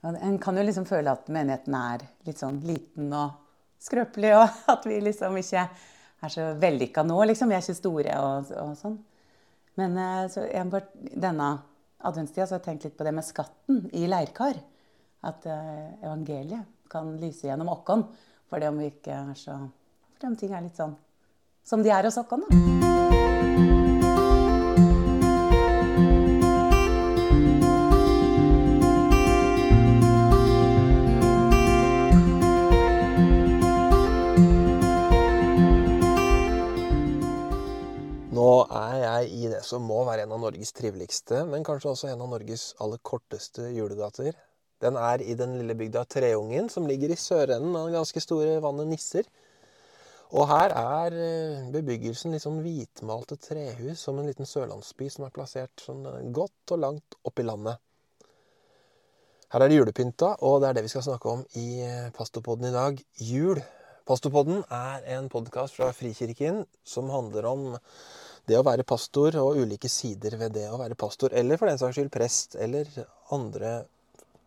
Ja, En kan jo liksom føle at menigheten er litt sånn liten og skrøpelig, og at vi liksom ikke er så vellykka nå, liksom. Vi er ikke store og, og sånn. Men eh, så jeg denne adventstida så har jeg tenkt litt på det med skatten i leirkar. At eh, evangeliet kan lyse gjennom oss. For det om vi ikke er så For om ting er litt sånn som de er hos oss, da. Det som må være en av Norges triveligste, men kanskje også en av Norges aller korteste julegater. Den er i den lille bygda Treungen, som ligger i sørenden av den ganske store vannet Nisser. Og her er eh, bebyggelsen litt sånn hvitmalte trehus, som en liten sørlandsby som er plassert sånn eh, godt og langt opp i landet. Her er det julepynta, og det er det vi skal snakke om i Pastopodden i dag. Jul. Pastopodden er en podkast fra Frikirken som handler om det å være pastor og ulike sider ved det å være pastor, eller for den saks skyld prest, eller andre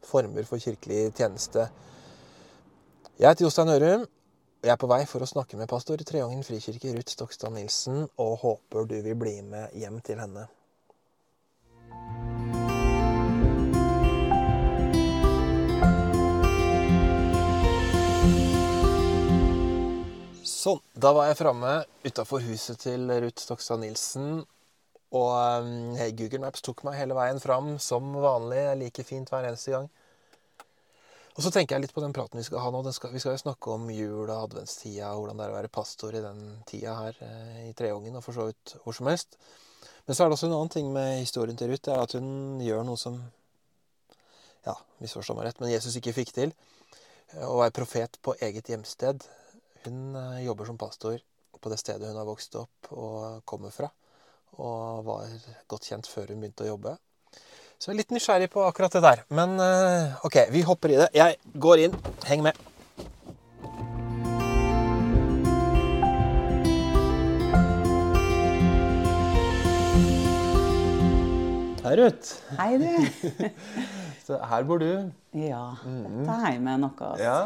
former for kirkelig tjeneste. Jeg heter Jostein Ørum. Jeg er på vei for å snakke med pastor i Treungen frikirke, Ruth Stokstad Nilsen, og håper du vil bli med hjem til henne. Sånn. Da var jeg framme utafor huset til Ruth Stokstad Nilsen. Og um, Google Maps tok meg hele veien fram som vanlig. Like fint hver eneste gang. Og så tenker jeg litt på den praten vi skal ha nå. Skal, vi skal jo snakke om jul og adventstida, hvordan det er å være pastor i den tida her eh, i Treungen, og for så vidt hvor som helst. Men så er det også en annen ting med historien til Ruth. Det er at hun gjør noe som Ja, misforstå meg rett, men Jesus ikke fikk til. Å være profet på eget hjemsted. Hun eh, jobber som pastor på det stedet hun har vokst opp og kommer fra. Og var godt kjent før hun begynte å jobbe. Så jeg er litt nysgjerrig på akkurat det der. Men eh, OK, vi hopper i det. Jeg går inn. Heng med. Hei, Ruth. Hei, du. Så her bor du. Ja, dette er hjemme noe. Ja,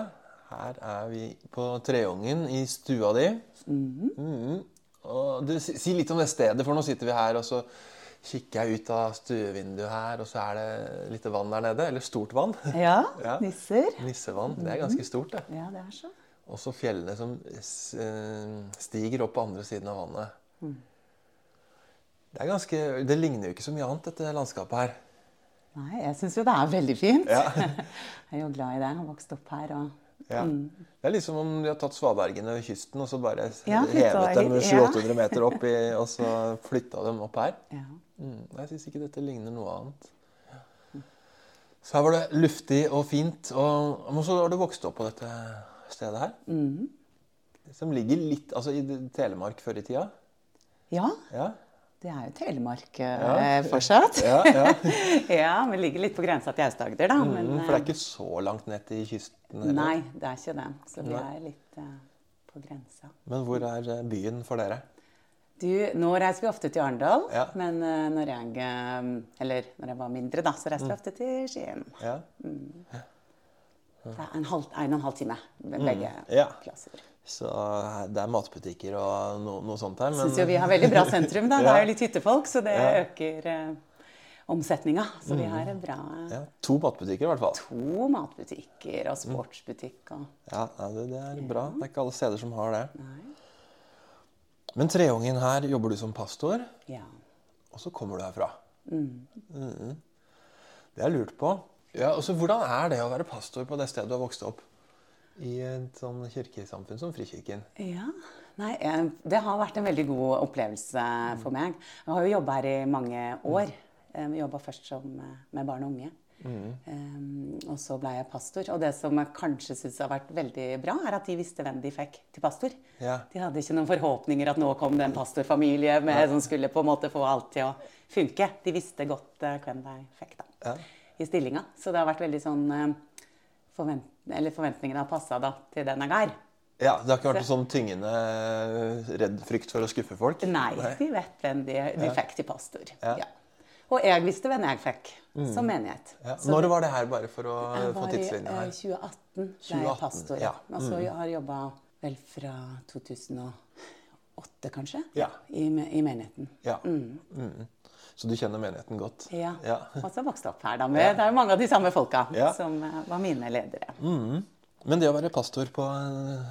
her er vi på Treungen i stua di. Mhm. Og du, si, litt om det stedet, for nå sitter vi her, og så kikker jeg ut av stuevinduet her, og så er det litt vann der nede. Eller stort vann. Ja, Ja. nisser. Nissevann. Det er ganske stort, det. Ja, det er så. Og så fjellene som eh, stiger opp på andre siden av vannet. Det er ganske, det ligner jo ikke så mye annet, dette landskapet her. Nei, jeg syns jo det er veldig fint. Ja. Jeg er jo glad i det. Jeg har vokst opp her og Ja. Det er liksom om de har tatt svabergene ved kysten og så bare Ja, hevet dem hit, ja. 700-800 meter opp, i, og så flytta dem opp her. ja. Mm, jeg syns ikke dette ligner noe annet. Så her var det luftig og fint. Og men så har du vokst opp på dette stedet her. Mm. Som ligger litt altså i Telemark før i tida. ja, Ja, det er jo Telemark eh, Ja. fortsatt. ja, ja. ja, Vi ligger litt på grensa til Aust-Agder, da. Men, Mm, for det er eh, ikke så langt ned til kysten? Eller? Nei, det er ikke det. Så vi er litt eh, på grensa. Men hvor er byen for dere? Du, nå reiser vi ofte til Arendal, Ja. men uh, når jeg Eller når jeg var mindre, da, så Mm. reiste vi ofte til Skien. Ja. Det er en, halv, en og en halv time med begge Mm. Ja. klasser. Så eh, det er matbutikker og no, noe sånt her. Syns jo vi har veldig bra sentrum, da. Det er jo litt hyttefolk, så det Ja. øker eh, omsetninga. Så vi har en bra eh, ja, to matbutikker i hvert fall. to matbutikker og sportsbutikk og Ja, ja, det, det er bra. Det er ikke alle steder som har det. Nei. Men Treungen her jobber du som pastor, Ja. og så kommer du herfra. Mm. Mhm. Det er jeg lurt på. Ja, og så Hvordan er det å være pastor på det stedet du har vokst opp? I et sånn kirkesamfunn som Frikirken. Ja. Nei, eh, det har vært en veldig god opplevelse for meg. Jeg har jo jobba her i mange år. Jeg jobba først som, eh, med barn og unge. Eh, og så ble jeg pastor. Og det som jeg kanskje syns har vært veldig bra, er at de visste hvem de fikk til pastor. Ja. De hadde ikke noen forhåpninger at nå kom det en pastorfamilie med, som skulle på en måte få alt til å funke. De visste godt uh, hvem de fikk da, Ja. I stillinga. Så det har vært veldig sånn eh, forvent eller Forventningene har passa til den jeg er. ja, Det har ikke vært så. sånn tyngende redd frykt for å skuffe folk? Nei, de vet hvem de, de fikk til pastor. Ja. Ja. Og jeg visste hvem jeg fikk som menighet. Ja. Når var det her, bare for å få tidslinja her? Jeg var i 2018 ble jeg er pastor. ja. Mm. Og så jeg har jobba vel fra 2008, kanskje, Ja. i, i menigheten. Ja. Mm. Så du kjenner menigheten godt? Ja. Ja. Og så vokste opp her, da. Med, Det er jo mange av de samme folka Ja. som eh, var mine ledere. Men det å være pastor på eh,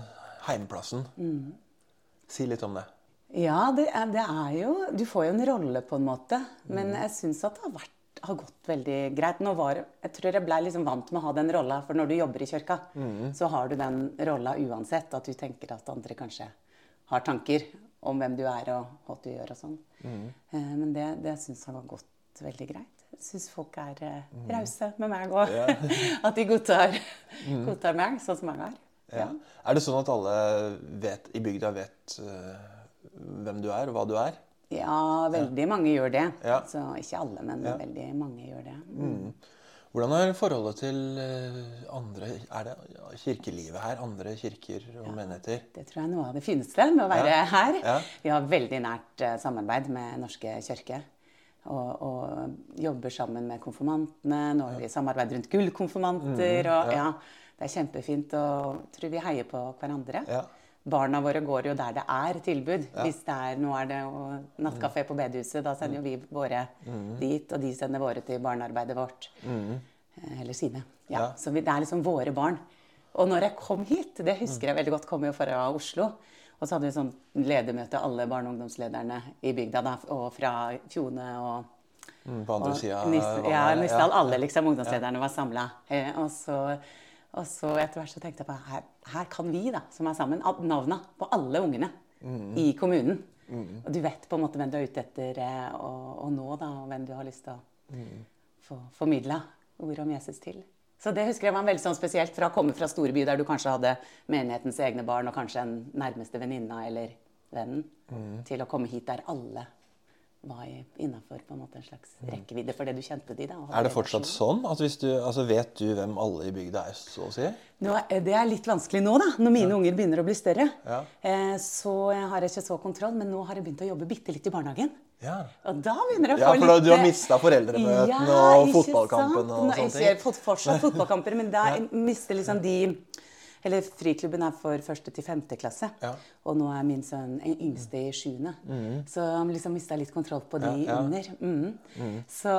heimplassen, Mm. si litt om det. Ja, det er, det er jo Du får jo en rolle, på en måte. Men Mm. jeg syns at det har, vært, har gått veldig greit. Nå var, jeg tror jeg blei liksom vant med å ha den rolla, for når du jobber i kirka, Mm. så har du den rolla uansett. At du tenker at andre kanskje har tanker om hvem du er og hva du gjør og sånn. Mm. Eh, Men det, det syns jeg har gått veldig greit. Jeg syns folk er eh, Mm. rause med meg òg. at de godtar, Mm. godtar meg sånn som jeg er. Ja. Er det sånn at alle vet, i bygda vet uh, hvem du er, og hva du er? Ja, veldig mange gjør det. Ja. Altså, ikke alle, men Ja. veldig mange gjør det. Mm. Hvordan er forholdet til eh, andre Er det kirkelivet her? Andre kirker og menigheter? Det tror jeg er noe av det fineste med å være Ja. her. Ja. Vi har veldig nært eh, samarbeid med Norske kirke. Og, og jobber sammen med konfirmantene. Nå har vi samarbeid rundt gullkonfirmanter. Mm, og ja, Det er kjempefint. Og jeg tror vi heier på hverandre. Ja. Barna våre går jo der det er tilbud. Hvis det er, Nå er det nattkafé på bedehuset. Da sender jo vi våre Mm. dit, og de sender våre til barnearbeidet vårt. Mm. Eller sine. Ja. Ja. Så vi, det er liksom våre barn. Og når jeg kom hit, det husker jeg veldig godt, kom jo fra Oslo. Og så hadde vi sånn ledermøte, alle barne- og ungdomslederne i bygda. da, Og fra Fjone og Mm, på andre sida ja, her, ja. Alle liksom, ungdomslederne var samla. Eh, og, så, og så etter hvert så tenkte jeg på her, her kan vi, da, som er sammen, navna på alle ungene Mm. i kommunen. Og du vet på en måte hvem du er ute etter eh, å å nå, da, og hvem du har lyst til å Mm. få formidla ordet om Jesus til. Så det husker jeg var veldig sånn spesielt fra å komme fra storby der du kanskje hadde menighetens egne barn og kanskje en nærmeste venninna eller vennen, Mm. til å komme hit der alle var innafor en slags rekkevidde for det du kjente de da. Er det fortsatt sånn? At hvis du, altså Vet du hvem alle i bygda er, så å si? Nå, er- det er litt vanskelig nå, da, når mine unger begynner å bli større. Ja. Eh, så jeg har ikke så kontroll, men nå har jeg begynt å jobbe bitte litt i barnehagen. Ja. Og da begynner jeg å få litt Ja, for litt du har eh, mista foreldremøtene Ja, og fotballkampen og sånne ting. Ikke fått fortsatt fotballkamper, men da mister liksom de Eller friklubben er for første til femte klasse. Ja. Og nå er min sønn en yngste i sjuende. Så han liksom mista litt kontroll på de Mm. Ja, ja. under. Mm. Så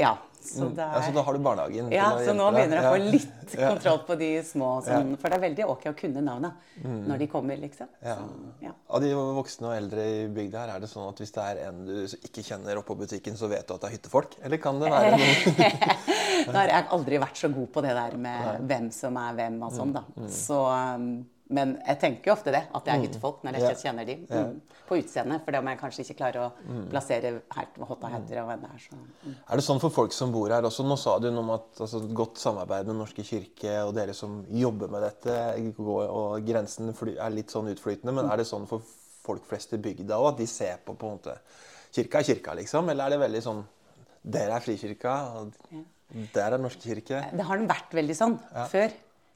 ja. Så det Ja, er så da har du barnehagen ja, så nå begynner jeg å få litt kontroll på de små. Sånn, For det er veldig ok å kunne navna når de kommer, liksom. Ja. Så, ja. Av de voksne og eldre i bygda her, er det sånn at hvis det er en du ikke kjenner oppå butikken, så vet du at det er hyttefolk? Eller kan det være noen Nå har jeg aldri vært så god på det der med hvem som er hvem og sånn, da. Mm, Så, um, men jeg tenker jo ofte det, at jeg er hyttefolk når jeg Ja. kjenner de. Mm. På utseendet, for det om jeg kanskje ikke klarer å plassere her, hotta heter og hvem det er. Så. Mm. Er det sånn for folk som bor her også? Nå sa du noe om at altså, godt samarbeid med Norske kirke og dere som jobber med dette, og grensen er litt sånn utflytende. Men er det sånn for folk flest i bygda òg, at de ser på på en måte Kirka er kirka, liksom? Eller er det veldig sånn Dere er Frikirka, og der er Norske kirke? Det har den vært veldig sånn før,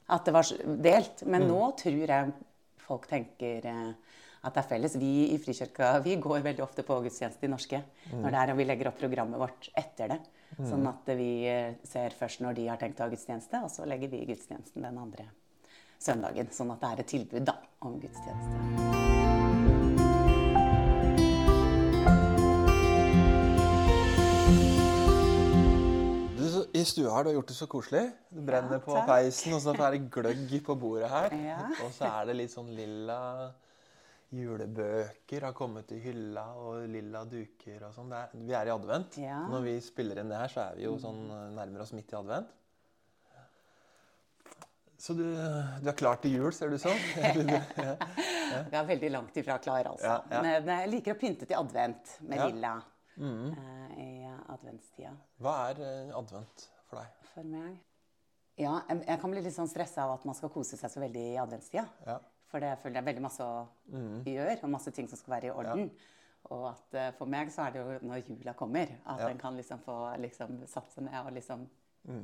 at det var delt. Men nå tror jeg folk tenker eh, at det er felles. Vi i Frikirka vi går veldig ofte på gudstjeneste i norske når det er, og vi legger opp programmet vårt etter det. Sånn at vi eh, ser først når de har tenkt å ha gudstjeneste, og så legger vi gudstjenesten den andre søndagen. Sånn at det er et tilbud da, om gudstjeneste. Du, her. Du har gjort det så koselig. Du brenner Ja, på peisen, og så er det gløgg på bordet her. Ja. Og så er det litt sånn lilla julebøker har kommet i hylla, og lilla duker og sånn. Vi er i advent. Ja. Når vi spiller inn det her, så er vi jo sånn eh, nærmer oss midt i advent. Så du, du er klar til jul, ser du sånn? Ja. Vi er veldig langt ifra klar, altså. Ja. Men jeg liker å pynte til advent med lilla eh, i adventstida. Hva er eh, advent for deg? For meg Ja, jeg, kan bli litt sånn stressa av at man skal kose seg så veldig i adventstida. Ja. For det føler jeg er veldig masse å gjøre, og masse ting som skal være i orden. Og at eh, for meg så er det jo når jula kommer, at Ja. en kan liksom få liksom satt seg ned og liksom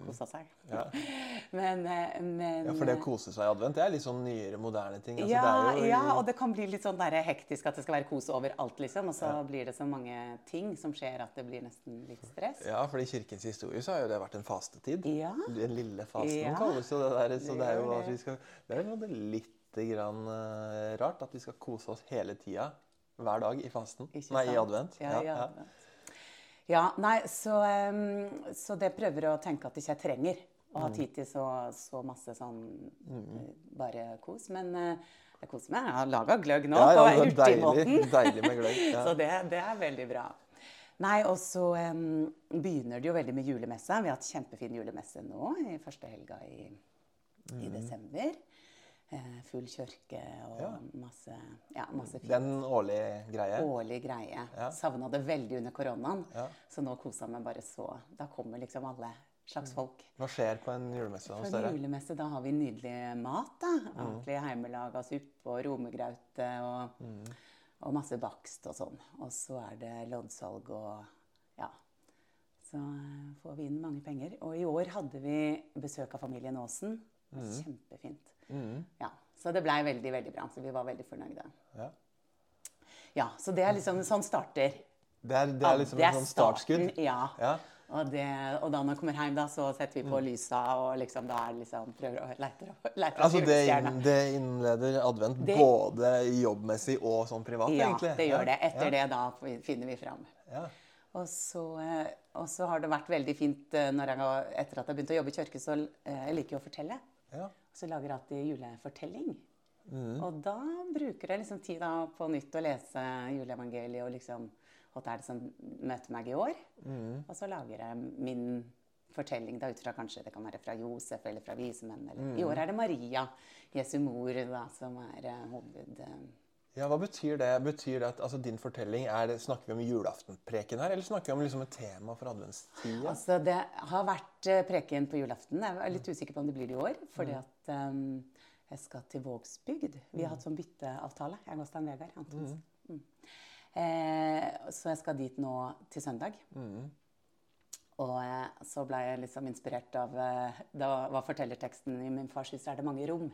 Kosa seg. Ja. Men, eh, men Ja, For det å kose seg i advent, det er litt sånn nyere, moderne ting. Altså, ja, jo, ja, og det kan bli litt sånn der hektisk at det skal være kos overalt, liksom. Og så blir det så mange ting som skjer at det blir nesten litt stress. Ja, for i kirkens historie så har jo det vært en fastetid. Ja. Den lille fasten Ja. kalles jo det der. Så Det er jo at vi skal Det er jo litt grann uh, rart at vi skal kose oss hele tida. Hver dag i fasten. Nei, i advent. Ja, i advent. Ja, nei, så, um, så det prøver å tenke at ikke jeg trenger å Mm. ha tid til så, så masse sånn mm. bare kos. Men uh, jeg koser meg. Jeg har laga gløgg nå Ja, ja, på deilig, hurtigmåten. deilig med gløgg. Ja. Så det, det er veldig bra. Nei, og så um, begynner det jo veldig med julemesse. Vi har hatt kjempefin julemesse nå i første helga i, Mm. i desember. Eh, full kirke og Ja. masse, ja, masse fint Den årlige greie. årlig greie. Ja. Savna det veldig under koronaen. Ja. Så nå kosa meg bare så. Da kommer liksom alle slags folk. Hva skjer på en julemesse hos dere? julemesse da har vi nydelig mat. da. Ordentlig hjemmelaga suppe og romegraute og, og masse bakst og sånn. Og så er det loddsalg og ja. Så eh, får vi inn mange penger. Og i år hadde vi besøk av familien Aasen. Det var Kjempefint. Mm. Ja, Så det blei veldig, veldig bra. Så vi var veldig fornøyde. Ja. Ja, så det er liksom sånn starter. Det er, det er liksom det et sånn startskudd. Ja. Ja. Og, det, og da når jeg kommer hjem, da, så setter vi på Mm. lysa og liksom da er liksom prøver å lete etter Altså det, inn- det innleder advent Det- både jobbmessig og sånn privat, Ja, egentlig. det gjør det. Etter ja. det da finner vi fram. Ja. Og så, eh, og så har det vært veldig fint eh, jeg, etter at jeg begynte å jobbe i kirke, så eh, jeg liker jeg å fortelle. Ja. Så lager jeg alltid julefortelling. Mm. Og da bruker jeg liksom tid da på nytt å lese juleevangeliet og liksom Hva er det som møter meg i år? Mm. Og så lager jeg min fortelling da ut fra kanskje det kan være fra Josef eller fra visemenn. Eller. Mm. I år er det Maria, Jesu mor, da, som er uh, hoved... eh, ja, Hva betyr det? Betyr det at altså, din fortelling er Snakker vi om julaftenpreken her, eller snakker vi om liksom et tema for adventstida? Altså, det har vært eh, preken på julaften. Jeg er litt usikker på om det blir det i år. Fordi at um, jeg skal til Vågsbygd. Vi har hatt sånn bytteavtale, jeg og Stein Vegard Antonsen. Mm. Eh, så jeg skal dit nå til søndag. Og eh, så ble jeg liksom inspirert av eh, Da var fortellerteksten i min fars hus er det mange rom.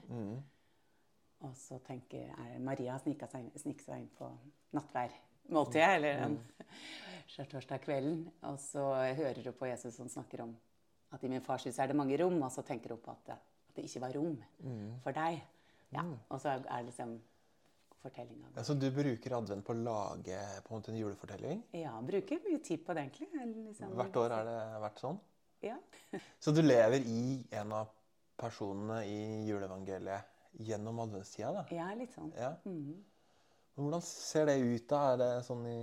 Og så tenker jeg er Maria snika seg, seg inn på nattværmåltidet, eller en skjærtorsdag kvelden. Og så hører hun på Jesus som snakker om at i min fars hus er det mange rom, og så tenker hun på at det, at det ikke var rom for deg. Ja, Og så er det liksom fortellinga. Så du bruker advent på å lage på en måte en julefortelling? Ja, bruker mye tid på det, egentlig. Liksom, Hvert år har det vært sånn? Ja. Så du lever i en av personene i juleevangeliet gjennom adventstida, da? ja, litt sånn. Ja. Men hvordan ser det ut, da? Er det sånn i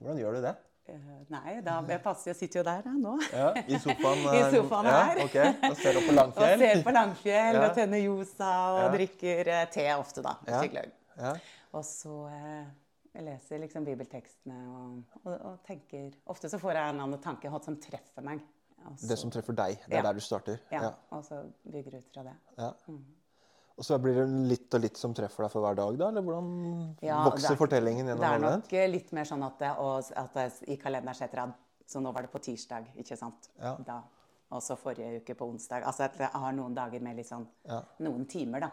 Hvordan gjør du det? Uh, nei, da jeg passer jeg sitter jo der da, nå. Ja, I sofaen? I eh, sofaen ja, her. ok. Og ser opp på Og Langfjell? ser på Langfjell Ja. og tenner ljosa og Ja. drikker eh, te ofte, da. Ja. Og så eh, jeg leser liksom bibeltekstene og, og, og tenker Ofte så får jeg en annen tanke hva som treffer meg. Også, Det som treffer deg. Det er der du starter? ja, Og så bygger ut fra det. Ja. Og så blir det litt og litt som treffer deg for hver dag, da? Eller hvordan Ja, vokser er- fortellingen Det er nok eh, litt mer sånn at, det, og, at det i kalenderen setter jeg Så nå var det på tirsdag, ikke sant? Ja. Da. Og så forrige uke på onsdag. Altså at jeg har noen dager med litt sånn Ja. Mm. Noen timer, da.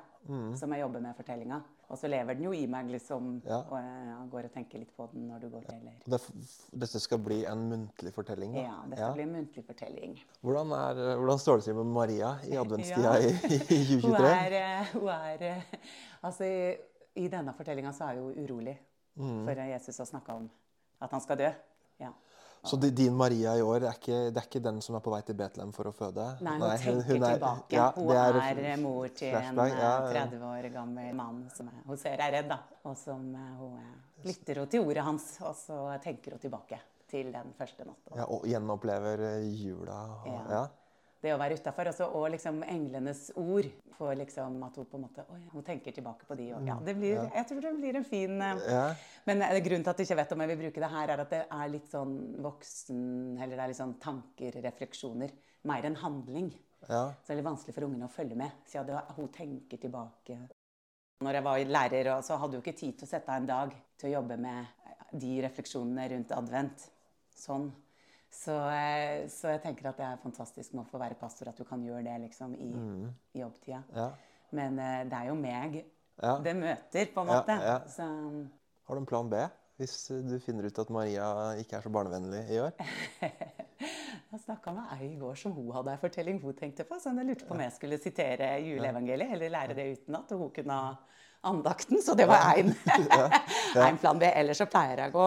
Som jeg jobber med fortellinga. Og så lever den jo i meg, liksom. Ja. Og jeg går og tenker litt på den når du går til eller Det, dette skal bli en muntlig fortelling? Da. Ja, dette skal bli en muntlig fortelling. Hvordan, er, hvordan står det til med Maria i adventstida Ja. i, i Hun 2023? er, eh, hun er eh, Altså, i, i denne fortellinga så er hun urolig Mm. for Jesus har snakka om at han skal dø. Ja. Så din Maria i år er ikke, det er ikke den som er på vei til Betlehem for å føde? Nei, hun tenker er- tilbake. ja, hun er, er, mor til en flashback, ja, eh, ja. 30 år gammel mann som er, hun ser er redd, da. Og som eh, hun eh, lytter til ordet hans, og så tenker hun tilbake til den første natta. Ja, og gjenopplever eh, jula. Og, Ja. Det å være utafor, og liksom englenes ord. For liksom at hun på en måte Oi, hun tenker tilbake på de. òg. ja, ja, Jeg tror det blir en fin eh, Mm, Ja. Men eh, grunnen til at jeg ikke vet om jeg vil bruke det her, er at det er litt sånn voksen Eller det er litt sånn tanker, refleksjoner. Mer enn handling. ja. Så er litt vanskelig for ungene å følge med. Så det, hun tenker tilbake. Når jeg var lærer, så hadde hun ikke tid til å sette av en dag til å jobbe med de refleksjonene rundt advent. Sånn. Så, eh, så jeg tenker at det er fantastisk med å få være pastor, at du kan gjøre det liksom i, i jobbtida. Ja. Men eh, det er jo meg Ja. det møter, på en måte. ja. Så Har du en plan B hvis du finner ut at Maria ikke er så barnevennlig i år? Jeg snakka med ei i går som hun hadde ei fortelling hun tenkte på. Så jeg lurte på om jeg skulle sitere juleevangeliet, eller lære det utenat. Og hun kunne ha andakten. Så det var én plan B. Ellers så pleier jeg å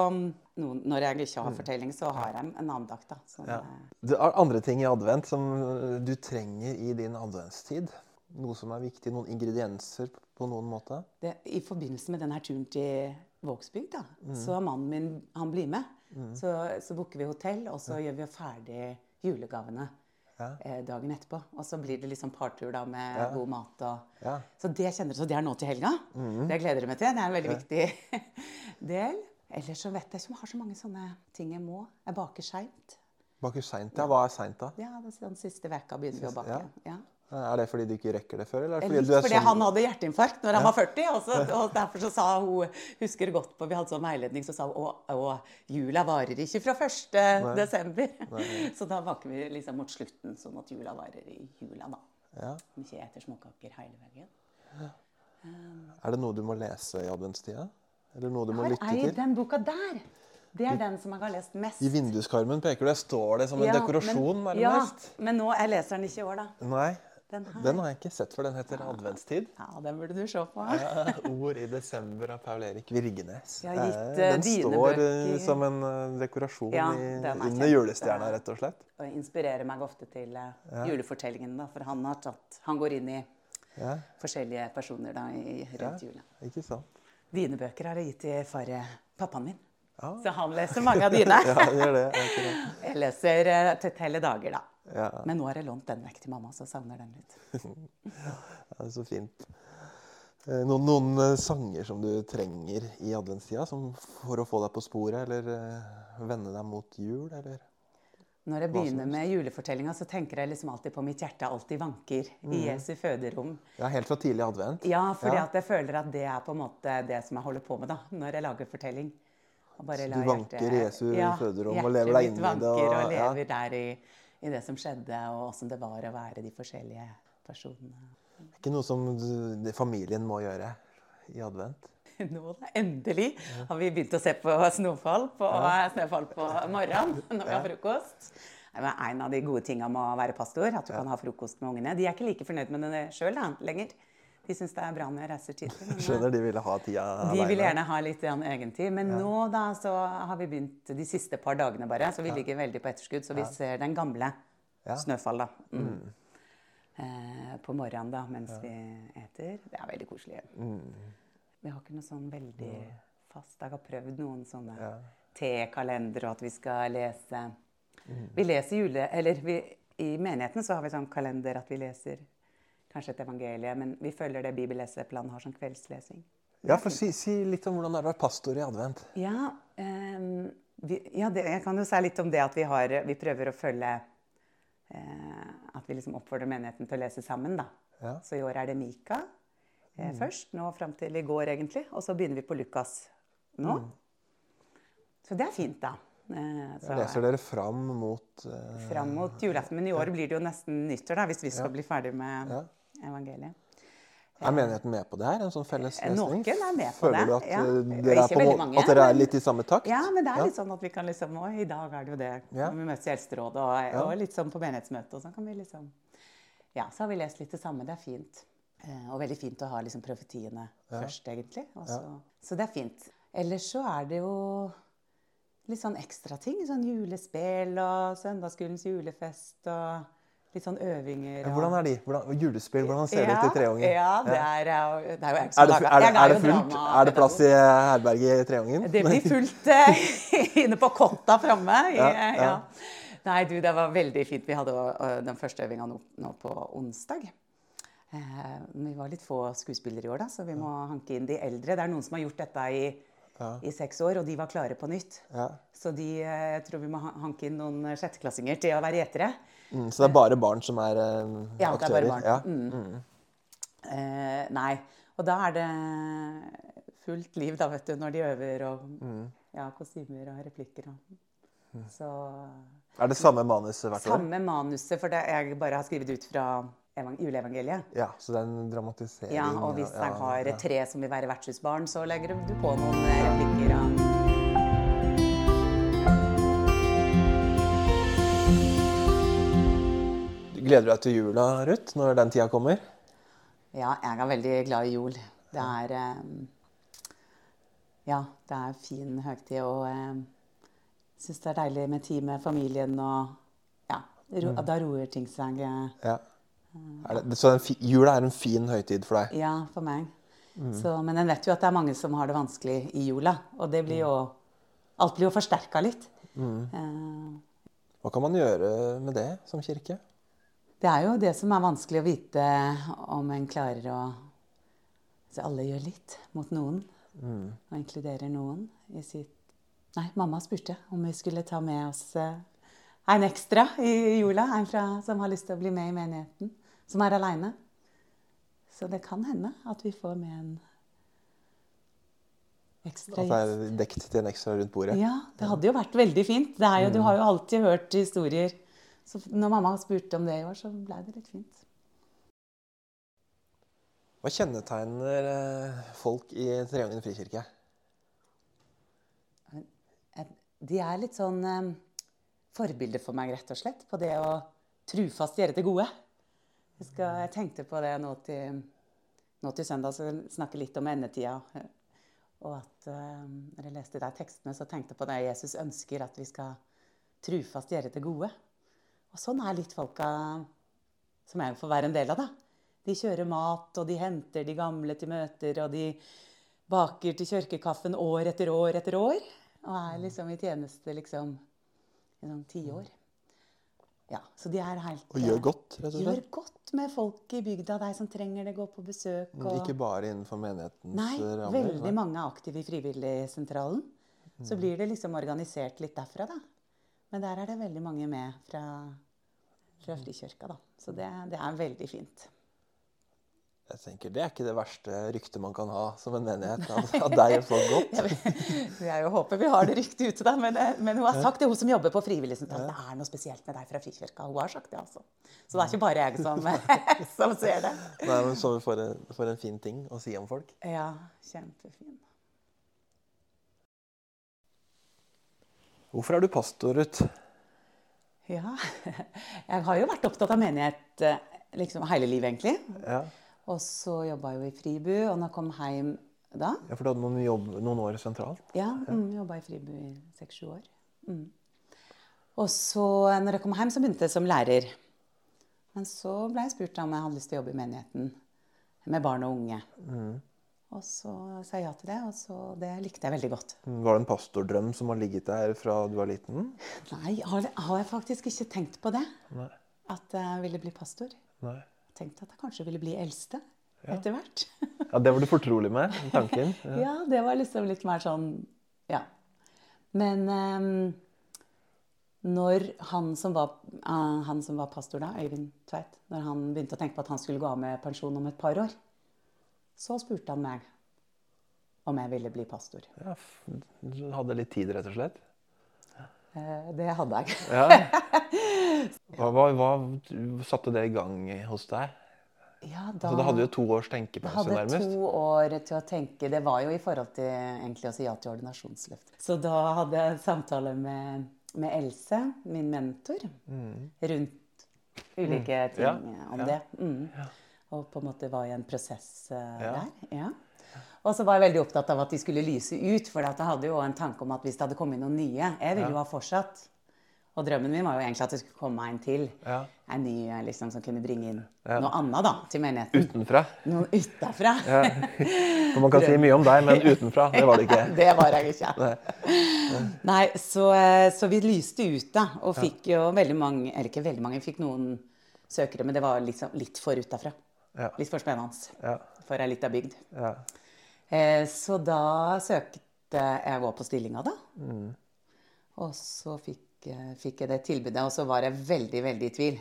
noen, Når jeg ikke har fortelling, så har jeg en andakt, da. Så, Mm. Ja. Det er andre ting i advent som eh, du trenger i din adventstid? Noe som er viktig? Noen ingredienser på noen måte? det, I forbindelse med denne turen til Vågsbygd, da, Mm. så mannen min han blir med. Så, så booker vi hotell, og så gjør vi ferdig julegavene Ja. eh, dagen etterpå. Og så blir det liksom partur da med god mat og Ja. Så det kjenner så det er nå til helga. Det gleder jeg meg til. Det er en veldig viktig del. Ellers så vet jeg ikke om jeg har så mange sånne ting jeg må. Jeg baker seint. Baker seint, ja. Hva er seint, da? Ja, den siste veka begynner vi å bake. Ja. Ja. Er det fordi du ikke rekker det før? Eller er Litt fordi du fordi sånn han hadde hjerteinfarkt når han var 40. Og, så, og derfor så sa hun Husker godt på Vi hadde sånn veiledning, så sa hun å, jula varer ikke fra 1. desember. Så da baker vi liksom mot slutten, sånn at jula varer i jula, da. ja. Ikke eter småkaker hele veien. Er det noe du må lese i adventstida? Eller noe du må lytte til? den boka der. Det er den som jeg har lest mest. I vinduskarmen peker du. Står det som en Ja, dekorasjon, men, ja, Ja, men nå, jeg leser den ikke i år, da. Nei, Den her. den har jeg ikke sett, for den heter Adventstid. Ja, den burde du se på. Ja, Ord i desember av Paul Erik Virgenes. Har gitt, Eh, eh, Den står eh, bøker. som en eh, dekorasjon Ja, i, er under julestjerna, rett og slett. Og inspirerer meg ofte til eh, julefortellingen, da. For han, har tatt, han går inn i Ja, forskjellige personer da, i, rundt jula. ikke sant? Dine bøker har jeg gitt til far, pappaen min. Ja. Så han leser mange av dine. Ja, det det. Jeg leser eh, til hele dager, da. Ja, Men nå har jeg lånt den vekk til mamma, så savner den litt. ja, så fint. Eh, Noen, noen eh, sanger som du trenger i adventstida som for å få deg på sporet, eller eh, vende deg mot jul, eller? Når jeg begynner med julefortellinga, så tenker jeg liksom alltid på mitt hjerte alltid vanker i Jesu føderom. Ja, helt fra tidlig advent. Ja, fordi Ja. at jeg føler at det er på en måte det som jeg holder på med da, når jeg lager fortelling. Og bare Så du vanker i Jesu føderom og lever deg inn i det, vanker og- og ja. lever der i, i det som skjedde, og åssen det var å være de forskjellige personene. Det er Ikke noe som familien må gjøre i advent. Nå da, endelig har vi begynt å se på Snøfall på, snøfall på morgenen når vi har frokost. Det er en av de gode tinga med å være pastor, at du kan ha frokost med ungene. De er ikke like fornøyd med det sjøl lenger. De syns det er bra når jeg reiser tidlig. Skjønner, de ville ha tida De vil gjerne ha litt egentid. Men nå da, så har vi begynt de siste par dagene bare. Så vi ligger veldig på etterskudd. Så vi ser den gamle Ja. Snøfall da. Mm. Eh, på morgenen da, mens vi eter. Det er veldig koselig. Vi har ikke noe sånn veldig fast. Jeg har prøvd noen sånne Ja. T-kalendere, og at vi skal lese Vi leser jule... Eller vi, i menigheten så har vi sånn kalender at vi leser kanskje et evangelie, men vi følger det bibelleseplanen har som kveldslesing. Ja, for si, si litt om hvordan det er å være pastor i advent. Ja, um, vi, ja det, jeg kan jo si litt om det at vi, har, vi prøver å følge uh, At vi liksom oppfordrer menigheten til å lese sammen, da. Ja. Så i år er det Mika eh, først. Nå fram til i går, egentlig. Og så begynner vi på Lukas nå. Så det er fint, da. Eh, så, Leser dere fram mot eh, Fram mot julaften. Men i år blir det jo nesten nyttår, da, hvis vi skal bli ferdig med Ja. evangeliet. Er menigheten med på det her? En sånn felles lesning? Noen er med på Føler det, du at, ja. eh, dere er, på, mange, at dere er litt i samme takt? Ja, men det er Ja. litt sånn at vi kan liksom Å, i dag er det jo det. Ja. Vi møtes i Eldsterådet og, og litt sånn på menighetsmøte og sånn kan vi liksom Ja, så har vi lest litt det samme. Det er fint. Eh, og veldig fint å ha liksom profetiene først, egentlig. Og så, så det er fint. Ellers så er det jo litt sånn ekstra ting. Sånn julespill og søndagsskolens julefest og litt sånn øvinger. Ja, Hvordan er de? Hvordan, julespill, hvordan ser det ut i Treungen? Ja, det er, det er jo Er det, lager er, er det fullt? Er det plass i herberget i Treungen? det blir fullt eh, inne på Kotta framme. Ja, Ja, ja. Nei, du, det var veldig fint. Vi hadde eh, den første øvinga nå, nå på onsdag. Eh, vi var litt få skuespillere i år, da, så vi må hanke inn de eldre. Det er noen som har gjort dette i, i seks år, og de var klare på nytt. Ja. Så de, eh, jeg tror vi må hanke inn noen eh, sjetteklassinger til å være gjetere. Mm, så det er bare barn som er eh, Ja, det er aktører? bare barn. Mm. Eh, nei. Og da er det fullt liv, da, vet du, når de øver og ja, kostymer og replikker og Så Er det samme manuset hvert år? samme manuset, for det jeg bare har skrevet ut fra juleevangeliet. Ja, så det er en dramatisering. Ja, og hvis jeg har tre som vil være vertshusbarn, så legger du på noen eh, replikker. Og... Gleder du deg til jula, Ruth, når den tida kommer? Ja, jeg er veldig glad i jul. Det er eh, Ja, det er fin høytid, og jeg eh, syns det er deilig med tid med familien og Ja, ro, da roer ting seg. Ja. Det, så den, jula er en fin høytid for deg? Ja, for meg. Så, men en vet jo at det er mange som har det vanskelig i jula. Og det blir jo Alt blir jo forsterka litt. Eh, Hva kan man gjøre med det som kirke? Det er jo det som er vanskelig å vite om en klarer å Så alle gjør litt mot noen. Og inkluderer noen i sitt Nei, mamma spurte om vi skulle ta med oss eh, en ekstra i jula. En fra, som har lyst til å bli med i menigheten. Som er aleine. Så det kan hende at vi får med en ekstra At det er dekt til en ekstra rundt bordet? ja, det hadde jo vært veldig fint. Det er jo, Du har jo alltid hørt historier. Så når mamma spurte om det i år, så ble det litt fint. Hva kjennetegner eh, folk i Treungen frikirke? Eh, De er litt sånn eh, forbilder for meg, rett og slett, på det å trufast gjøre det gode. Jeg, skal, jeg tenkte på det nå til, nå til søndag, så snakke litt om endetida. Og at uh, når jeg leste de tekstene, så tenkte jeg på det Jesus ønsker at vi skal trufast gjøre det gode. Og sånn er litt folka som jeg får være en del av, da. De kjører mat, og de henter de gamle til møter, og de baker til kirkekaffen år etter år etter år. Og er liksom i tjeneste liksom i sånn tiår. Ja, så de er helt Og gjør godt, rett og Gjør slett? Godt med folk i bygda, deg som trenger det, gå på besøk. Og... Ikke bare innenfor menighetens Nei, eh, rammer? veldig mange er aktive i Frivilligsentralen. Så blir det liksom organisert litt derfra, da. Men der er det veldig mange med fra, fra Frikirka, da. Så det, det er veldig fint. Jeg tenker, Det er ikke det verste ryktet man kan ha som en menighet. At, deg er så folk godt. Jeg, håper vi har det ryktet ute, da. Men, eh, men hun har sagt det, hun som jobber på Frivilligsentralen. Det er noe spesielt med deg fra Frikirka. Hun har sagt det, altså. Så det er ikke bare jeg som, som ser det. Nei, men Så får en, får en fin ting å si om folk. Ja, kjempefin. Hvorfor er du pastor, Ruth? Ja. Jeg har jo vært opptatt av menighet eh, liksom hele livet, egentlig. Ja. Og så jobba jeg jo i Fribu, og når jeg kom hjem da ja, For du hadde noen, jobb, noen år sentralt? Ja, mm, jobba i Fribu i seks-sju år. Mm. Og så når jeg kom hjem, så begynte jeg som lærer. Men så ble jeg spurt om jeg hadde lyst til å jobbe i menigheten med barn og unge. Og så sa jeg ja til det, og så det likte jeg veldig godt. Var det en pastordrøm som har ligget der fra du var liten? Nei, har, har jeg faktisk ikke tenkt på det. Nei. At jeg ville bli pastor. Nei. Tenkte at jeg kanskje ville bli eldste etter hvert. Ja, Det var du fortrolig med, tanken? Ja. Ja, det var liksom litt mer sånn Ja. Men um, når han som, var, uh, han som var pastor da, Øyvind Tveit, når han begynte å tenke på at han skulle gå av med pensjon om et par år, så spurte han meg om jeg ville bli pastor. Ja, du hadde litt tid, rett og slett? Eh, det hadde jeg. Ja. Hva, hva, hva satte det i gang hos deg? Ja, da, Så du hadde jo to års tenkepause, hadde nærmest? to år til å tenke. Det var jo i forhold til egentlig å si ja til ordinasjonsløft. Så da hadde jeg en samtale med, med Else, min mentor, rundt ulike ting Mm. Ja, om ja. det. Mm. Og på en måte var i en prosess uh, Ja. der. Ja. Og så var jeg veldig opptatt av at de skulle lyse ut, for jeg hadde jo en tanke om at hvis det hadde kommet noen nye Jeg ville jo ha fortsatt. Og drømmen min var jo egentlig at det skulle komme en til. Ja. En ny eh, liksom, som kunne bringe inn Ja. noe annet da, til menigheten. Utenfra? Noen utafra. For man kan si mye om deg, men utenfra, det var det ikke. det var jeg ikke. Nei. Nei, så, eh, så vi lyste ut, da. Og fikk jo veldig mange Eller ikke veldig mange, fikk noen søkere, men det var liksom litt for utafra. Ja. Litt for spennende Ja. for ei lita bygd. Ja. Eh, så da søkte jeg òg på stillinga, da. Mm. Og så fikk, fikk jeg det tilbudet, og så var jeg veldig, veldig i tvil.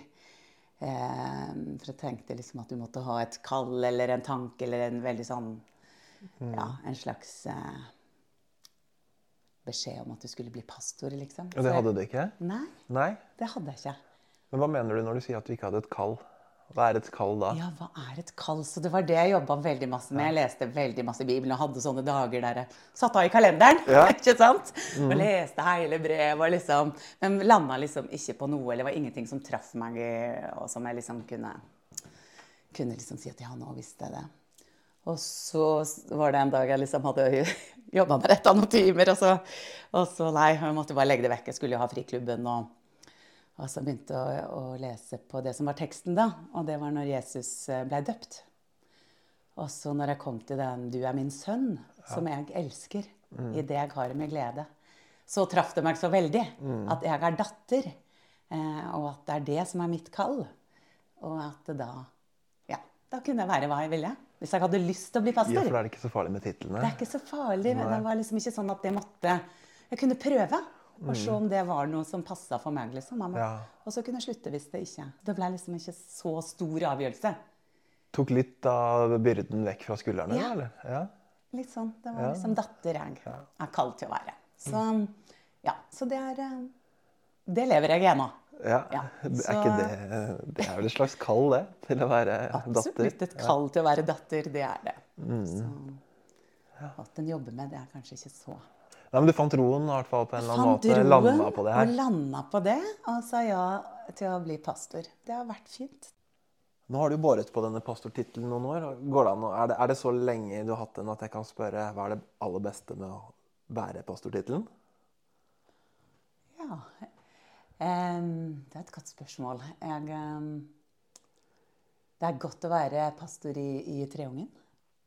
Eh, for jeg tenkte liksom at du måtte ha et kall eller en tanke eller en veldig sånn Ja, en slags eh, beskjed om at du skulle bli pastor, liksom. Og det hadde du ikke? Nei, Nei? det hadde jeg ikke. Men hva mener du når du sier at du ikke hadde et kall? Hva er et kall da? Ja, hva er et kall? Så det var det jeg jobba veldig masse med. Jeg leste veldig masse i Bibelen og hadde sånne dager der jeg satte av i kalenderen. Ja. ikke sant? Og leste hele brev og liksom Men landa liksom ikke på noe, eller det var ingenting som traff meg, og som jeg liksom kunne kunne liksom si at ja, nå visste jeg det. Og så var det en dag jeg liksom hadde jobba med dette noen timer, og så, og så nei, jeg måtte bare legge det vekk. Jeg skulle jo ha friklubben. Og, og så begynte jeg å, å lese på det som var teksten da, og det var når Jesus eh, ble døpt. Og så når jeg kom til den 'Du er min sønn', som jeg elsker, i det jeg har med glede, så traff det meg så veldig at jeg er datter, eh, og at det er det som er mitt kall. Og at da Ja, da kunne jeg være hva jeg ville. Hvis jeg hadde lyst til å bli pastor. Ja, for da er det ikke så farlig med titlene. Det er ikke så farlig. men Det var liksom ikke sånn at det måtte Jeg kunne prøve og se om det var noe som passa for meg. liksom. Ja. Og så kunne jeg slutte hvis det ikke. Det ble liksom ikke så stor avgjørelse. Tok litt av byrden vekk fra skuldrene? Ja. eller? Ja. Litt sånn. Det var liksom datter jeg er kalt til å være. Så ja, så det er eh, Det lever jeg ennå. ja. Ja, så- Er ikke det Det er vel et slags kall, det, til å være datter? Absolutt et kall til å være datter. Det er det. Mm. Så at en jobber med det, er kanskje ikke så Nei, men du fant roen i hvert fall på en eller annen måte? Landa på det her? og landa på det, og sa ja til å bli pastor. Det har vært fint. Nå har du båret på denne pastortittelen noen år. Går det an, er, det, er det så lenge du har hatt den at jeg kan spørre hva er det aller beste med å bære pastortittelen? Ja. um, det er et godt spørsmål. Jeg, um, det er godt å være pastor i, i Treungen.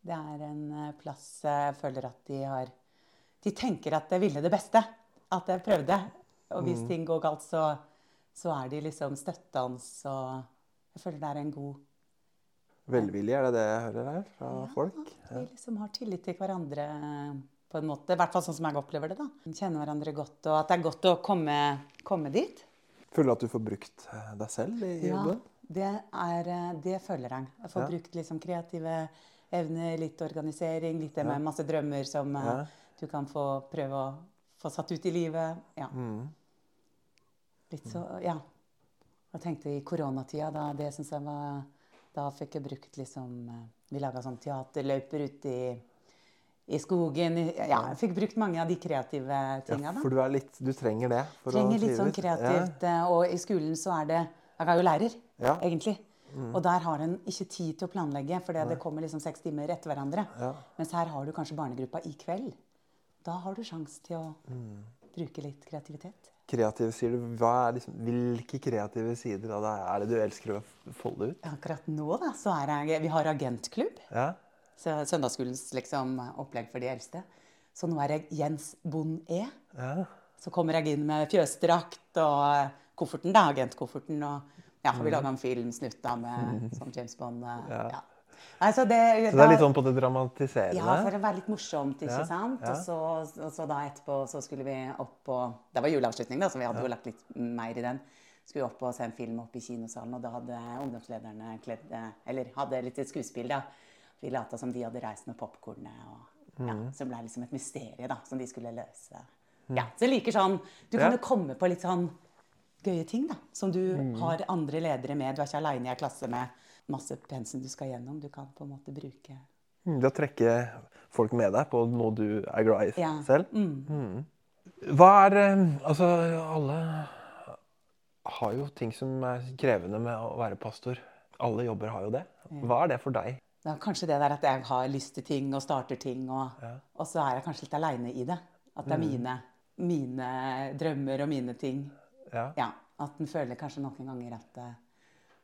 Det er en eh, plass jeg føler at de har De tenker at jeg ville det beste. At jeg prøvde. Og hvis ting går galt, så, så er de liksom støttende. Og jeg føler det er en god Velvilje, er det det jeg hører her fra folk? Vi liksom har tillit til hverandre på en måte. I hvert fall sånn som jeg opplever det. da. Kjenner hverandre godt, og at det er godt å komme, komme dit. Føler du at du får brukt eh, deg selv i jobben? det, er, eh, det føler jeg. Jeg får Ja. brukt liksom kreative evner, litt organisering, litt det med masse drømmer som eh, Ja. Du kan få prøve å få satt ut i livet. Ja. Mm. Litt så, ja. Jeg tenkte i koronatida, da, det syns jeg var Da fikk jeg brukt liksom eh, Vi laga sånn teaterløyper ute i, i skogen. Ja, jeg fikk brukt mange av de kreative tinga, Ja, for du, litt, du trenger det Trenger litt sånn kreativt. Ja. Og i skolen så er det Jeg er jo lærer, Ja. egentlig. Og der har en ikke tid til å planlegge, for det kommer liksom seks timer etter hverandre. Ja. Mens her har du kanskje barnegruppa i kveld. Da har du sjanse til å bruke litt kreativitet. Kreative sier du. Hva er liksom, hvilke kreative sider av deg er det du elsker å folde ut? Akkurat nå da, så er jeg Vi har agentklubb. Ja? Søndagsskolens liksom, opplegg for de eldste. Så nå er jeg Jens Bond E. ja. Så kommer jeg inn med fjøsdrakt og kofferten, da, agentkofferten. Og ja, Mm. har vi laga en film snutt da med som James Bond. Ja. Ja. Nei, så det, Så det er litt sånn på det dramatiserende? Ja, for å være litt morsomt, ikke Ja, sant. ja. Og, så, og så da etterpå så skulle vi opp på Det var juleavslutning, da, så vi hadde jo lagt litt mer i den. Skulle opp og se en film oppe i kinosalen, og da hadde ungdomslederne kledd Eller hadde litt skuespill, da. Vi lata som de hadde reist med popkornet. Ja, Mm. så det ble liksom et mysterium da, som de skulle løse. Ja, så jeg liker sånn Du Mm. Kan jo komme på litt sånn gøye ting, da. Som du Mm. har andre ledere med. Du er ikke aleine i ei klasse med masse pensum du skal gjennom. Du kan på en måte bruke Mm, Det å trekke folk med deg på noe du er glad i Ja. selv? Mm. Hva er eh, Altså, alle har jo ting som er krevende med å være pastor. Alle jobber har jo det. Hva er det for deg? Det er kanskje det der at jeg har lyst til ting og starter ting, og, og så er jeg kanskje litt aleine i det. At det er mine, mine drømmer og mine ting. Ja. Ja, At en føler kanskje noen ganger at det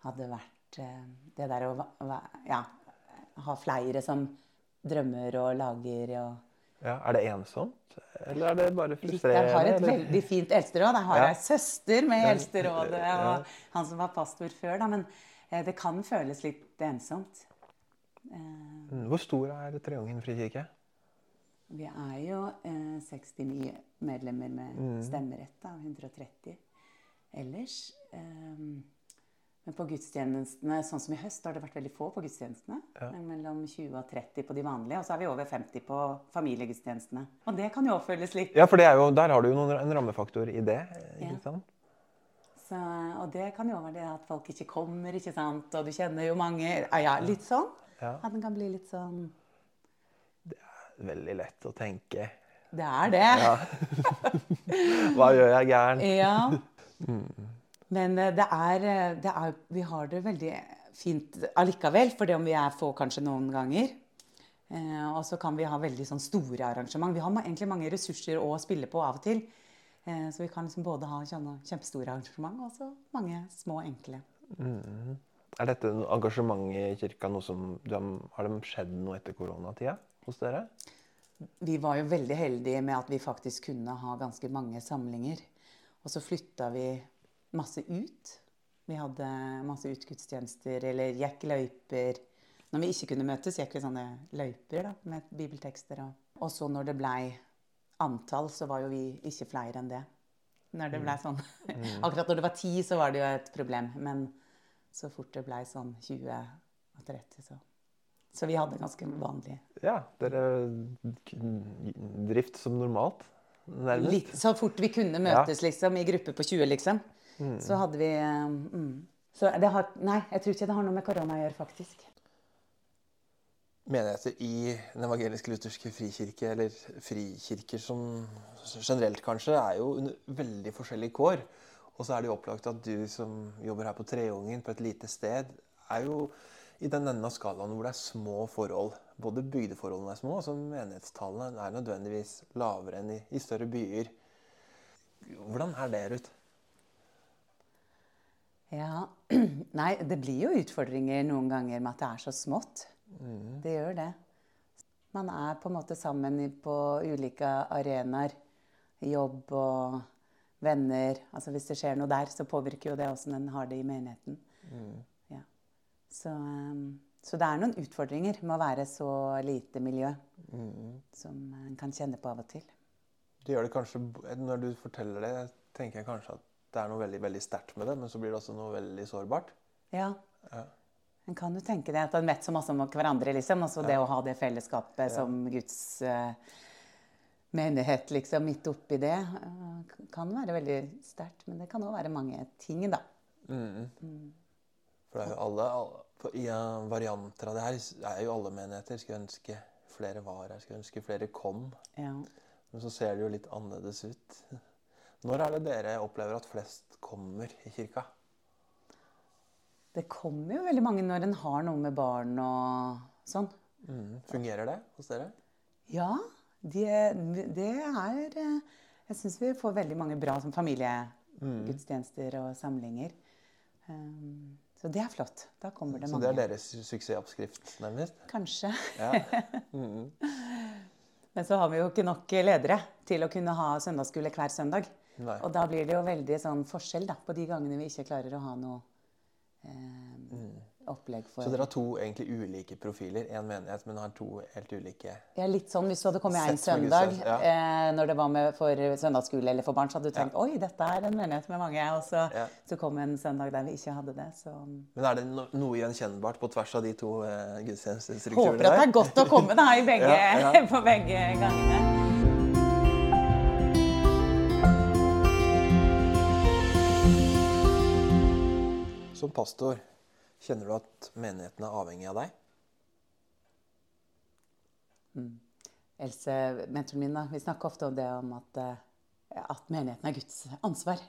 hadde vært det der å ja, ha flere som drømmer og lager og ja. Er det ensomt? Eller er det bare frustrerende? Jeg har et eller? veldig fint eldsteråd. Jeg har Ja. ei søster med Eldsterådet, Ja. og han som var pastor før, da. Men eh, det kan føles litt ensomt. Eh, Mm, Hvor stor er Treungen frikirke? Vi er jo eh, 69 medlemmer med Mm. stemmerett, da, 130. Ellers eh, Men på gudstjenestene, sånn som i høst, har det vært veldig få på gudstjenestene. Ja. Mellom 20 og 30 på de vanlige, og så er vi over 50 på familiegudstjenestene. Og det kan jo oppfølges litt. Ja, for det er jo, der har du jo noen, en rammefaktor i det. ikke Ja. sant? Så, og det kan jo være det at folk ikke kommer, ikke sant. Og du kjenner jo mange Ja, ja litt sånn. Ja. At den kan bli litt sånn Det er Veldig lett å tenke. Det er det. Ja. Hva gjør jeg gæren? Ja. Men eh, det er, eh, det er Vi har det veldig fint allikevel, for det om vi er få kanskje noen ganger. Eh, og så kan vi ha veldig sånn store arrangement. Vi har egentlig mange ressurser å spille på av og til. Eh, så vi kan liksom både ha kjempestore arrangement og så mange små, enkle. Er dette engasjementet i kirka noe som Har det skjedd noe etter koronatida hos dere? Vi var jo veldig heldige med at vi faktisk kunne ha ganske mange samlinger. Og så flytta vi masse ut. Vi hadde masse utgudstjenester, eller gikk løyper. Når vi ikke kunne møtes, gikk vi sånne løyper da, med bibeltekster. Og, og så når det blei antall, så var jo vi ikke flere enn det. Når det ble sånn. Akkurat når det var ti, så var det jo et problem. Men så fort det blei sånn 20 og 30, så Så vi hadde ganske vanlig Ja, dere drift som normalt, nærmest. Litt, så fort vi kunne møtes liksom, i gruppe på 20, liksom, så hadde vi eh, mm. Så det har Nei, jeg tror ikke det har noe med korona å gjøre, faktisk. menigheter i den evangeliske lutherske frikirke, eller frikirker som generelt kanskje, er jo under veldig forskjellige kår. Og så er det jo opplagt at du som jobber her på Treungen, på et lite sted, er jo i den enden av skalaen hvor det er små forhold. Både bygdeforholdene er små, og så menighetstallene er nødvendigvis lavere enn i, i større byer. Hvordan er det, Ruth? Ja. Nei, det blir jo utfordringer noen ganger med at det er så smått. Det gjør det. Man er på en måte sammen på ulike arenaer. Jobb og venner. Altså Hvis det skjer noe der, så påvirker jo det åssen en har det i menigheten. Ja. Så, um, så det er noen utfordringer med å være så lite miljø som en kan kjenne på av og til. Det gjør det kanskje, Når du forteller det, tenker jeg kanskje at det er noe veldig veldig sterkt med det, men så blir det også noe veldig sårbart. Ja. Ja. Men kan du tenke deg at en vet så masse om hverandre, liksom. Altså det å ha det fellesskapet som Guds uh, menighet liksom midt oppi det, uh, kan være veldig sterkt. Men det kan òg være mange ting, da. For det er jo alle, alle I uh, varianter av det her er jo alle menigheter. Skulle ønske flere var her, skulle ønske flere kom. Ja. Men så ser det jo litt annerledes ut. Når er det dere opplever at flest kommer i kirka? Det kommer jo veldig mange når en har noe med barn og sånn. Mm. Fungerer det hos dere? Ja, det, det er eh, Jeg syns vi får veldig mange bra som familiegudstjenester og samlinger. Um, så det er flott. Da kommer det Så mange. det er deres suksessoppskrift, nærmest? Kanskje. Ja. Mm. Men så har vi jo ikke nok ledere til å kunne ha søndagsskole hver søndag. Nei. Og da blir det jo veldig sånn forskjell da, på de gangene vi ikke klarer å ha noe eh, opplegg for Mm. Så dere har to egentlig ulike profiler. Én menighet, men har to helt ulike Ja, litt sånn hvis du hadde kommet en søndag ja. eh, når det var med for søndagsskole eller for barn, så hadde du tenkt oi, dette er en menighet med mange. Og så, Ja. så kom en søndag der vi ikke hadde det. Så Men er det no noe gjenkjennbart på tvers av de to eh, gudstjenestestrukturene håper at det er godt å komme da i begge, Ja, ja. på begge gangene. Som pastor, kjenner du at menigheten er avhengig av deg? Else, mentoren min, vi snakker ofte om det om at, eh, at menigheten er Guds ansvar.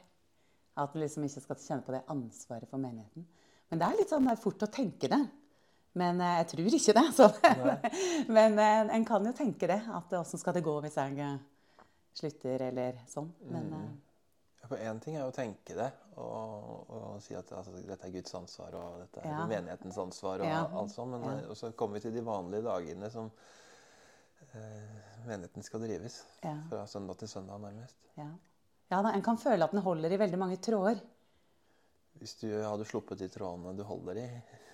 At du liksom ikke skal kjenne på det ansvaret for menigheten. Men det er litt sånn fort å tenke det. Men eh, jeg tror ikke det. Så. Men eh, en kan jo tenke det. At åssen skal det gå hvis jeg slutter, eller sånn. Men mm. For én ting er jo å tenke det og, og si at altså, dette er Guds ansvar og dette er Ja. menighetens ansvar og Ja. alt sånt. Men Ja. så kommer vi til de vanlige dagene som eh, menigheten skal drives. Fra søndag til søndag, nærmest. ja. ja da, en kan føle at den holder i veldig mange tråder. Hvis du hadde sluppet de trådene du holder i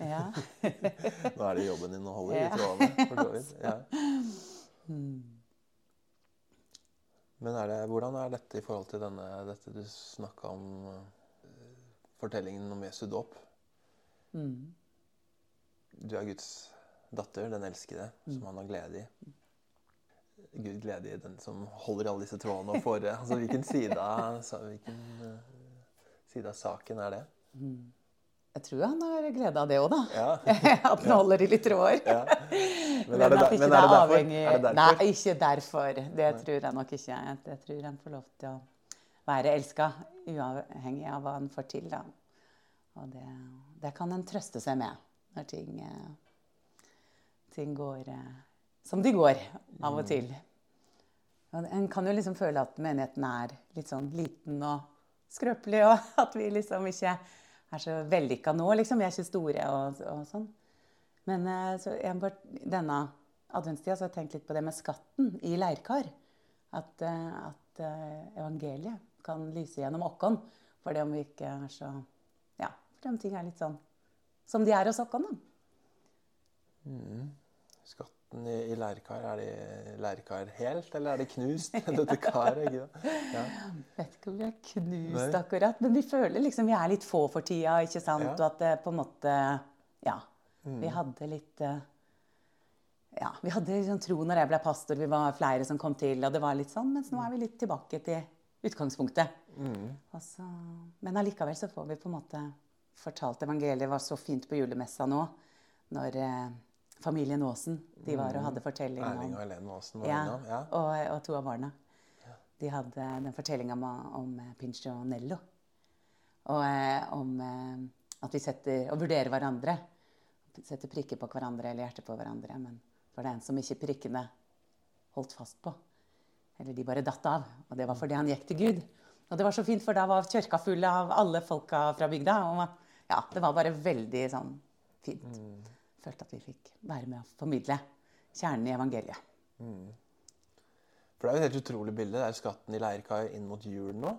Ja. Nå er det jobben din å holde i trådene. for så vidt. Ja. Men er det, hvordan er dette i forhold til denne, dette du snakka om, eh, fortellingen om Jesu dåp? Mm. Du er Guds datter, den elskede, som han har glede i. Gud glede i den som holder alle disse trådene og får altså, Hvilken side hvilken, uh, side av saken er det? Mm. Jeg tror han har glede av det òg, da. Ja. At han holder i litt tråder. Ja. Men, Men er det, der, men er det derfor? avhengig Er det derfor? Nei, ikke derfor. Det tror jeg nok ikke. Jeg tror han får lov til å være elska, uavhengig av hva han får til. Da. Og det, det kan en trøste seg med når ting, eh, ting går eh, som de går, av og til. Og En kan jo liksom føle at menigheten er litt sånn liten og skrøpelig, og at vi liksom ikke er så vellykka nå, liksom. Vi er ikke store og, og sånn. Men eh, så bare, denne adventstida så har jeg tenkt litt på det med skatten i leirkar. At, eh, at eh, evangeliet kan lyse gjennom oss. For det om vi ikke er så Ja, for om ting er litt sånn som de er hos oss, da. Skatten i, i leirkar, er det leirkar helt, eller er det knust? Dette karet, ikke det? Ja. Vet ikke om vi er knust Nei. akkurat, men vi føler liksom vi er litt få for tida, ikke sant? Ja. Og at det på en måte Ja. Vi hadde litt eh, Ja, vi hadde sånn tro når jeg ble pastor, vi var flere som kom til, og det var litt sånn, mens nå er vi litt tilbake til utgangspunktet. Og så, men allikevel så får vi på en måte fortalt evangeliet. Var så fint på julemessa nå, når eh, familien Aasen de var og hadde fortelling Erling og Helene Aasen ja. Ja. og, og to av barna. De hadde den fortellinga om, om eh, Pincho Nello. Og eh, om eh, at vi setter og vurderer hverandre. Setter prikker på hverandre eller hjerter på hverandre. Men var det en som ikke prikkene holdt fast på. Eller de bare datt av. Og det var fordi han gikk til Gud. Og det var så fint, for da var kirka full av alle folka fra bygda. Og ja, det var bare veldig sånn fint. Følte at vi fikk være med å formidle kjernen i evangeliet. For det er jo et helt utrolig bilde. Det er skatten i leirkar inn mot jul nå.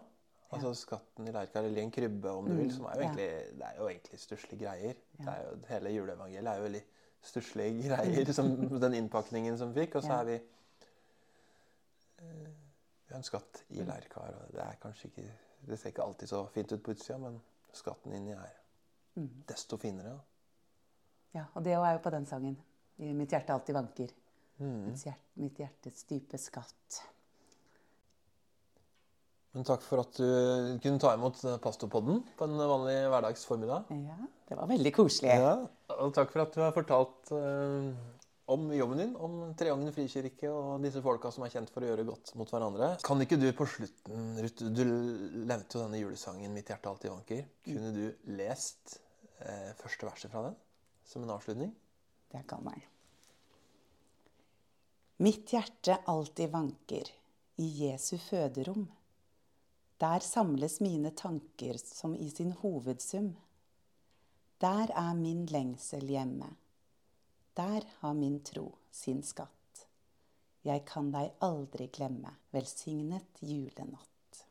Altså skatten i leirkar, eller i en krybbe, om du vil. Som er jo ja. egentlig, det er jo egentlig stusslige greier. Det er jo, hele juleevangeliet er jo veldig stusslige greier, som den innpakningen som vi fikk. Og så Ja. er vi eh, Vi har en skatt i leirkar. og Det er kanskje ikke Det ser ikke alltid så fint ut på utsida, men skatten inni er desto finere. da. Ja, og det er jo på den sangen. I mitt hjerte alltid vanker. Mitt, hjerte, mitt hjertes dype skatt. Men takk for at du kunne ta imot Pastopodden på en vanlig hverdagsformiddag. Ja, det var veldig koselig. Ja, og takk for at du har fortalt eh, om jobben din, om Treungen frikirke og disse folka som er kjent for å gjøre godt mot hverandre. Kan ikke du på slutten, Ruth, du nevnte jo denne julesangen 'Mitt hjerte alltid vanker'. Kunne du lest eh, første verset fra den som en avslutning? Det kan jeg. Mitt hjerte alltid vanker i Jesu føderom. Der samles mine tanker som i sin hovedsum. Der er min lengsel hjemme. Der har min tro sin skatt. Jeg kan deg aldri glemme. Velsignet julenatt.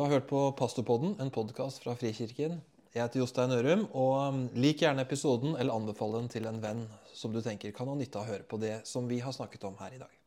Har hørt på Pastorpodden, en podkast fra Frikirken. Jeg heter Jostein Ørum, og um, lik gjerne episoden eller anbefal den til en venn som du tenker kan ha nytte av å høre på det som vi har snakket om her i dag.